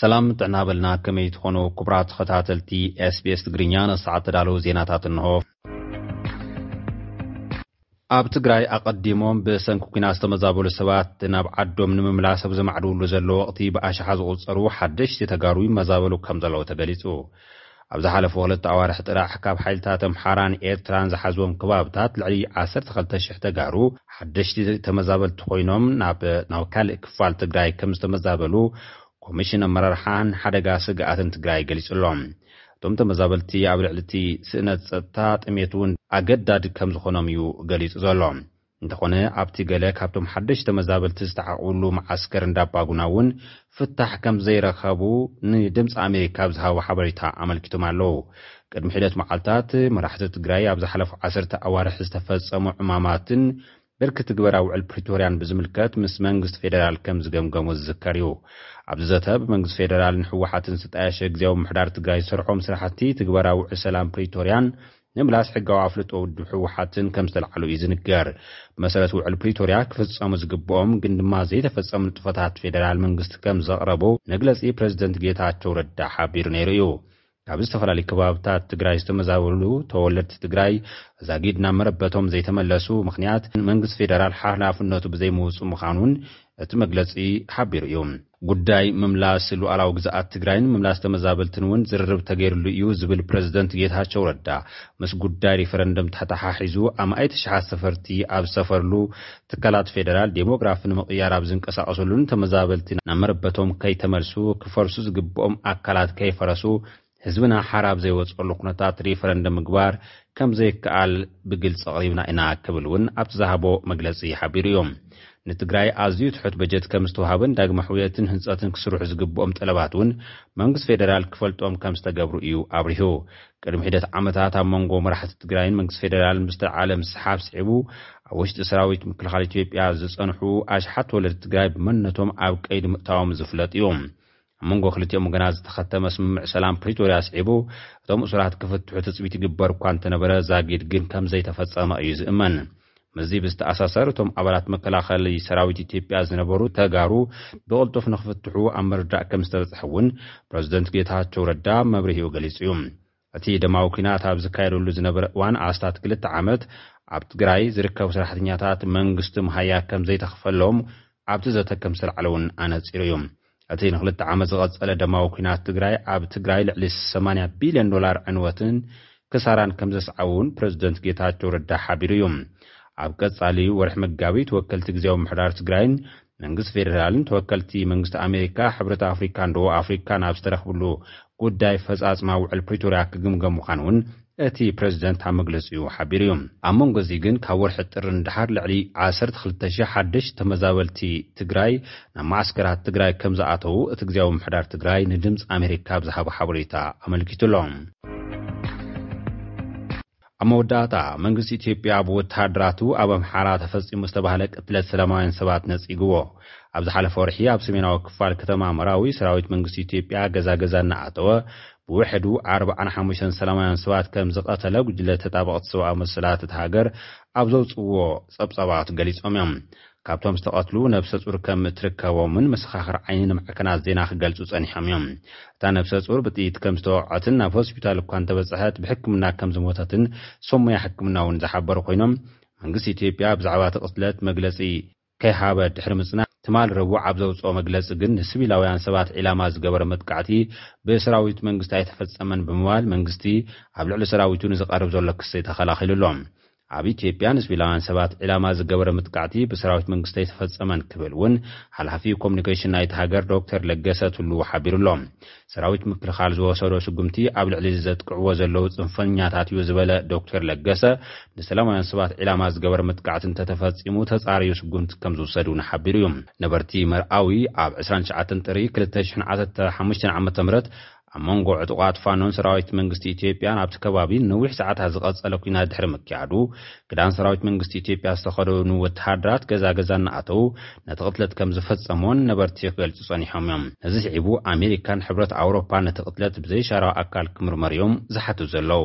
ሰላም ጥዕና በልና ከመይ ትኾኑ ኩቡራት ተኸታተልቲ SBS ትግርኛ ነዚ ሰዓት ተዳለዉ ዜናታት እንሆ። ኣብ ትግራይ ኣቐዲሞም ብሰንኪ ኩናት ዝተመዛበሉ ሰባት ናብ ዓዶም ንምምላስ ኣብ ዘማዕድውሉ ዘሎ ወቕቲ ብኣሽሓ ዝቑጸሩ ሓደሽቲ ተጋሩ ይመዛበሉ ከም ዘለዉ ተገሊጹ። ኣብ ዝሓለፉ ክልተ ኣዋርሕ ጥራሕ ካብ ሓይልታት ኣምሓራን ኤርትራን ዝሓዝዎም ከባብታት ልዕሊ ዓሰርተ ክልተ ሽሕ ተጋሩ ሓደሽቲ ተመዛበልቲ ኮይኖም ናብ ናብ ካልእ ክፋል ትግራይ ከምዝተመዛበሉ ኮሚሽን ኣመራርሓን ሓደጋ ስግኣትን ትግራይ ገሊጹ ኣሎ። እቶም ተመዛበልቲ ኣብ ልዕሊ እቲ ስእነት ጸጥታ ጥሜት እውን ኣገዳዲ ከምዝኾኖም እዩ ገሊጹ ዘሎ። እንተኾነ ኣብቲ ገለ ካብቶም ሓደሽ ተመዛበልቲ ዝተዓቕብሉ መዓስከር እንዳባጉና እውን ፍታሕ ከምዘይረኸቡ ንድምጺ ኣሜሪካ ኣብ ዝሃቦ ሓበሬታ ኣመልኪቶም ኣለው። ቅድሚ ሒደት መዓልታት መራሕቲ ትግራይ ኣብ ዝሓለፉ ዓሰርተ ኣዋርሕ ዝተፈጸሙ ዕማማትን ብርኪ ትግበራ ውዕል ፕሪቶርያን ብዝምልከት ምስ መንግስቲ ፌደራል ከምዝገምገሙ ዝዝከር እዩ። ኣብዚ ዘተ ብመንግስቲ ፌደራልን ህወሓትን ዝተጣየሸ ግዝያዊ ምምሕዳር ትግራይ ዝሰርሖም ስራሕቲ ትግበራ ውዕል ሰላም ፕሪቶርያን ንምላስ ሕጋዊ ኣፍልጦ ውድብ ህወሓትን ከምዝተልዓሉ እዩ ዝንገር። ብመሰረት ውዕል ፕሪቶርያ ክፍፀሙ ዝግበኦም ግን ድማ ዘይተፈፀሙ ንጥፈታት ፌደራል መንግስቲ ከምዘቕረቡ መግለፂ ፕረዚደንት ጌታቸው ረዳ ሓቢሩ ነይሩ እዩ። ካብ ዝተፈላለዩ ከባብታት ትግራይ ዝተመዛበሉ ተወለድቲ ትግራይ ዛጊድ ናብ መረበቶም ዘይተመለሱ ምኽንያት መንግስቲ ፌደራል ሓላፍነቱ ብዘይምውፅኡ ምዃኑን እቲ መግለፂ ሓቢሩ እዩ። ጉዳይ ምምላስ ሉኣላዊ ግዝኣት ትግራይን ምምላስ ተመዛበልትን እውን ዝርርብ ተገይርሉ እዩ ዝብል ፕረዚደንት ጌታቸው ረዳ፣ ምስ ጉዳይ ሪፈረንደም ተተሓሒዙ ኣማኢት ኣሽሓት ሰፈርቲ ኣብ ዝሰፈርሉ፣ ትካላት ፌደራል ዴሞግራፊ ንምቕያር ኣብ ዝንቀሳቐስሉን ተመዛበልቲ ናብ መረበቶም ከይተመልሱ፣ ክፈርሱ ዝግበኦም ኣካላት ከይፈረሱ፣ ህዝብና ሓራ ኣብ ዘይወፀሉ ኩነታት ሪፈረንደም ምግባር ከም ዘይከኣል ብግልፂ ኣቕሪብና ኢና ክብል እውን ኣብቲ ዝሃቦ መግለፂ ሓቢሩ እዩ። ንትግራይ ኣዝዩ ትሑት በጀት ከም ዝተውሃበን ዳግመ ሕውየትን ህንፀትን ክስርሑ ዝግብኦም ጠለባት እውን መንግስቲ ፌደራል ክፈልጦም ከም ዝተገብሩ እዩ ኣብሪሁ። ቅድሚ ሒደት ዓመታት ኣብ መንጎ መራሕቲ ትግራይን መንግስቲ ፌደራልን ብዝተልዓለ ምስሕሓብ ስዒቡ ኣብ ውሽጢ ሰራዊት ምክልኻል ኢትዮጵያ ዝፀንሑ ኣሽሓት ተወለድቲ ትግራይ ብመንነቶም ኣብ ቀይዲ ምእታዎም ዝፍለጥ እዩ። ኣብ መንጎ ክልቲኦም ወገናት ዝተኸተመ ስምምዕ ሰላም ፕሪቶርያ ስዒቡ እቶም እሱራት ክፍትሑ ትፅቢት ይግበር እኳ እንተነበረ ዛጊድ ግን ከምዘይተፈፀመ እዩ ዝእመን። ምስዚ ብዝተኣሳሰር እቶም ኣባላት መከላኸሊ ሰራዊት ኢትዮጵያ ዝነበሩ ተጋሩ ብቕልጡፍ ንክፍትሑ ኣብ ምርዳእ ከምዝተበፅሐ እውን ፕረዝደንት ጌታቸው ረዳ መብርሂኡ ገሊፁ እዩ። እቲ ደማዊ ኲናት ኣብ ዝካየደሉ ዝነበረ እዋን ኣስታት ክልተ ዓመት ኣብ ትግራይ ዝርከቡ ሰራሕተኛታት መንግስቲ መሃያ ከም ዘይተኽፈሎም ኣብቲ ዘተ ከም ዝተላዕለ እውን ኣነጺሩ እዩ። እቲ ንክልተ ዓመት ዝቐጸለ ደማዊ ኲናት ትግራይ ኣብ ትግራይ ልዕሊ ሰማንያ ቢልዮን ዶላር ዕንወትን ክሳራን ከም ዘስዓቡ እውን ፕረዚደንት ጌታቸው ረዳ ሓቢሩ እዩ። ኣብ ቀጻሊ ወርሒ መጋቢት ወከልቲ ግዝያዊ ምምሕዳር ትግራይን መንግስቲ ፌደራልን ተወከልቲ መንግስቲ ኣሜሪካ፣ ሕብረት ኣፍሪካን ደቡብ ኣፍሪካን ኣብ ዝተረኽብሉ ጉዳይ ኣፈፃፅማ ውዕል ፕሪቶርያ ክግምገም ምዃኑ እውን እቲ ፕረዚደንት ኣብ መግለፂኡ ሓቢሩ እዩ። ኣብ መንጎ እዚ ግን ካብ ወርሒ ጥሪ ንደሓር ልዕሊ ዓሰርተ ክልተ ሽሕ ሓደሽቲ ተመዛበልቲ ትግራይ ናብ መዓስከራት ትግራይ ከምዝኣተዉ እቲ ግዝያዊ ምምሕዳር ትግራይ ንድምፂ ኣሜሪካ ኣብ ዝሃቦ ሓበሬታ ኣመልኪቱ ኣሎ። ኣብ መወዳእታ፣ መንግስቲ ኢትዮጵያ ብወተሃደራቱ ኣብ ኣምሓራ ተፈጺሙ ዝተባህለ ቅትለት ሰላማውያን ሰባት ነጺግዎ። ኣብ ዝሓለፈ ወርሒ ኣብ ሰሜናዊ ክፋል ከተማ መራዊ ሰራዊት መንግስቲ ኢትዮጵያ ገዛ ገዛ እናኣተወ ብውሕዱ ኣርብዓን ሓሙሽተን ሰላማውያን ሰባት ከም ዝቐተለ ጉጅለ ተጣበቕቲ ሰብኣዊ መሰላት እታ ሃገር ኣብ ዘውጽእዎ ጸብጻባት ገሊጾም እዮም። ካብቶም ዝተቐትሉ ነብሰጹር ከም እትርከቦምን መሰኻኽር ዓይኒ ንማዕከናት ዜና ክገልጹ ጸኒሖም እዮም። እታ ነብሰጹር ብጥይት ከም ዝተወቕዐትን ናብ ሆስፒታል እኳ እንተበጸሐት ብሕክምና ከም ዝሞተትን ሰብ ሞያ ሕክምና'ውን ዝሓበሩ ኮይኖም፣ መንግስቲ ኢትዮጵያ ብዛዕባ እቲ ቅትለት መግለጺ ከይሃበ ድሕሪ ምጽናሕ ትማል ረቡዕ ኣብ ዘውጽኦ መግለጺ ግን ንስቪላውያን ሰባት ዒላማ ዝገበረ መጥቃዕቲ ብሰራዊት መንግስቲ ኣይተፈጸመን ብምባል መንግስቲ ኣብ ልዕሊ ሰራዊቱ ንዝቐርብ ዘሎ ክሲ ተኸላኺሉ ኣሎ። ኣብ ኢትዮጵያ ንስቪላውያን ሰባት ዒላማ ዝገበረ መጥቃዕቲ ብሰራዊት መንግስቲ ኣይተፈጸመን ክብል እውን ሓላፊ ኮሙኒኬሽን ናይታ ሃገር ዶክተር ለገሰ ቱሉ ሓቢሩ'ሎ። ሰራዊት ምክልኻል ዝወሰዶ ስጉምቲ ኣብ ልዕሊ'ዚ ዘጥቅዕዎ ዘለዉ ጽንፈኛታት እዩ ዝበለ ዶክተር ለገሰ፣ ንሰላማውያን ሰባት ዒላማ ዝገበረ መጥቃዕቲ እንተተፈጺሙ ተጻርዩ ስጉምቲ ከምዝውሰድ እውን ሓቢሩ እዩ። ነበርቲ መርኣዊ ኣብ ዕስራን ትሽዓተን ጥሪ ክልተ ሽሕን ዓሰርተ ሓሙሽተን ዓመተ ምህረት ኣብ መንጎ ዕጡቓት ፋኖን ሰራዊት መንግስቲ ኢትዮጵያን ኣብቲ ከባቢ ንነዊሕ ሰዓታት ዝቐጸለ ኲናት ድሕሪ ምክያዱ፣ ክዳን ሰራዊት መንግስቲ ኢትዮጵያ ዝተኸደኑ ወተሃደራት ገዛ ገዛ እናኣተዉ ነቲ ቅትለት ከም ዝፈጸምዎን ነበርቲ ክገልጹ ጸኒሖም እዮም። ነዚ ስዒቡ ኣሜሪካን ሕብረት ኣውሮፓን ነቲ ቅትለት ብዘይሻራዊ ኣካል ክምርመር እዮም ዝሓቱ ዘለዉ።